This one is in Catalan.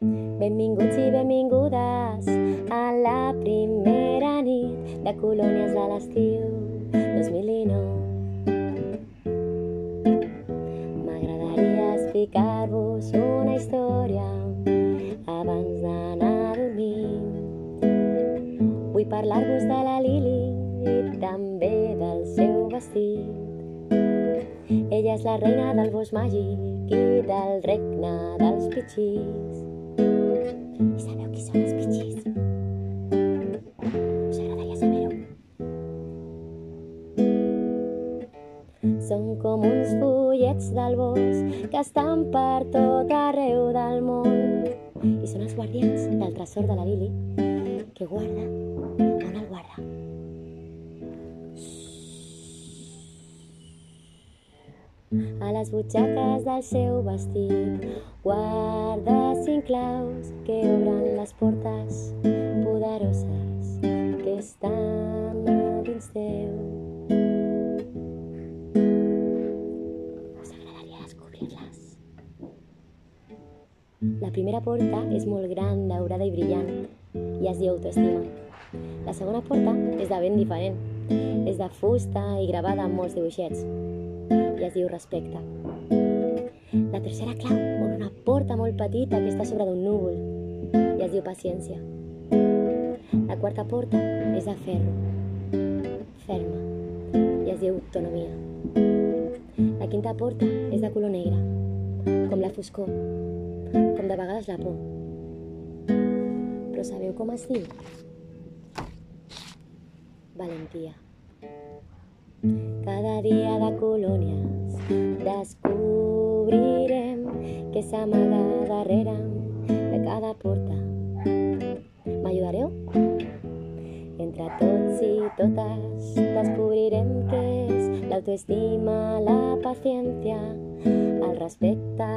Benvinguts i benvingudes a la primera nit de colònies de l'estiu 2009. M'agradaria explicar-vos una història abans d'anar a dormir. Vull parlar-vos de la Lili i també del seu vestit. Ella és la reina del bosc màgic i del regne dels pitxis. Són com uns fullets del bosc que estan per tot arreu del món. I són els guardians del tresor de la Lili que guarda on el guarda. A les butxaques del seu vestit guarda cinc claus que obren les portes poderoses que estan a dins teu. La primera porta és molt gran, daurada i brillant i es diu autoestima. La segona porta és de ben diferent. És de fusta i gravada amb molts dibuixets i es diu respecte. La tercera clau obre una porta molt petita que està sobre d'un núvol i es diu paciència. La quarta porta és de ferro, ferma, i es diu autonomia. La quinta porta és de color negre, com la foscor, com de vegades la por. Però sabeu com es diu? Valentia. Cada dia de colònies descobrirem què s'amaga darrere de cada porta. M'ajudareu? Entre tots i totes descobrirem què és l'autoestima, la paciència, el respecte,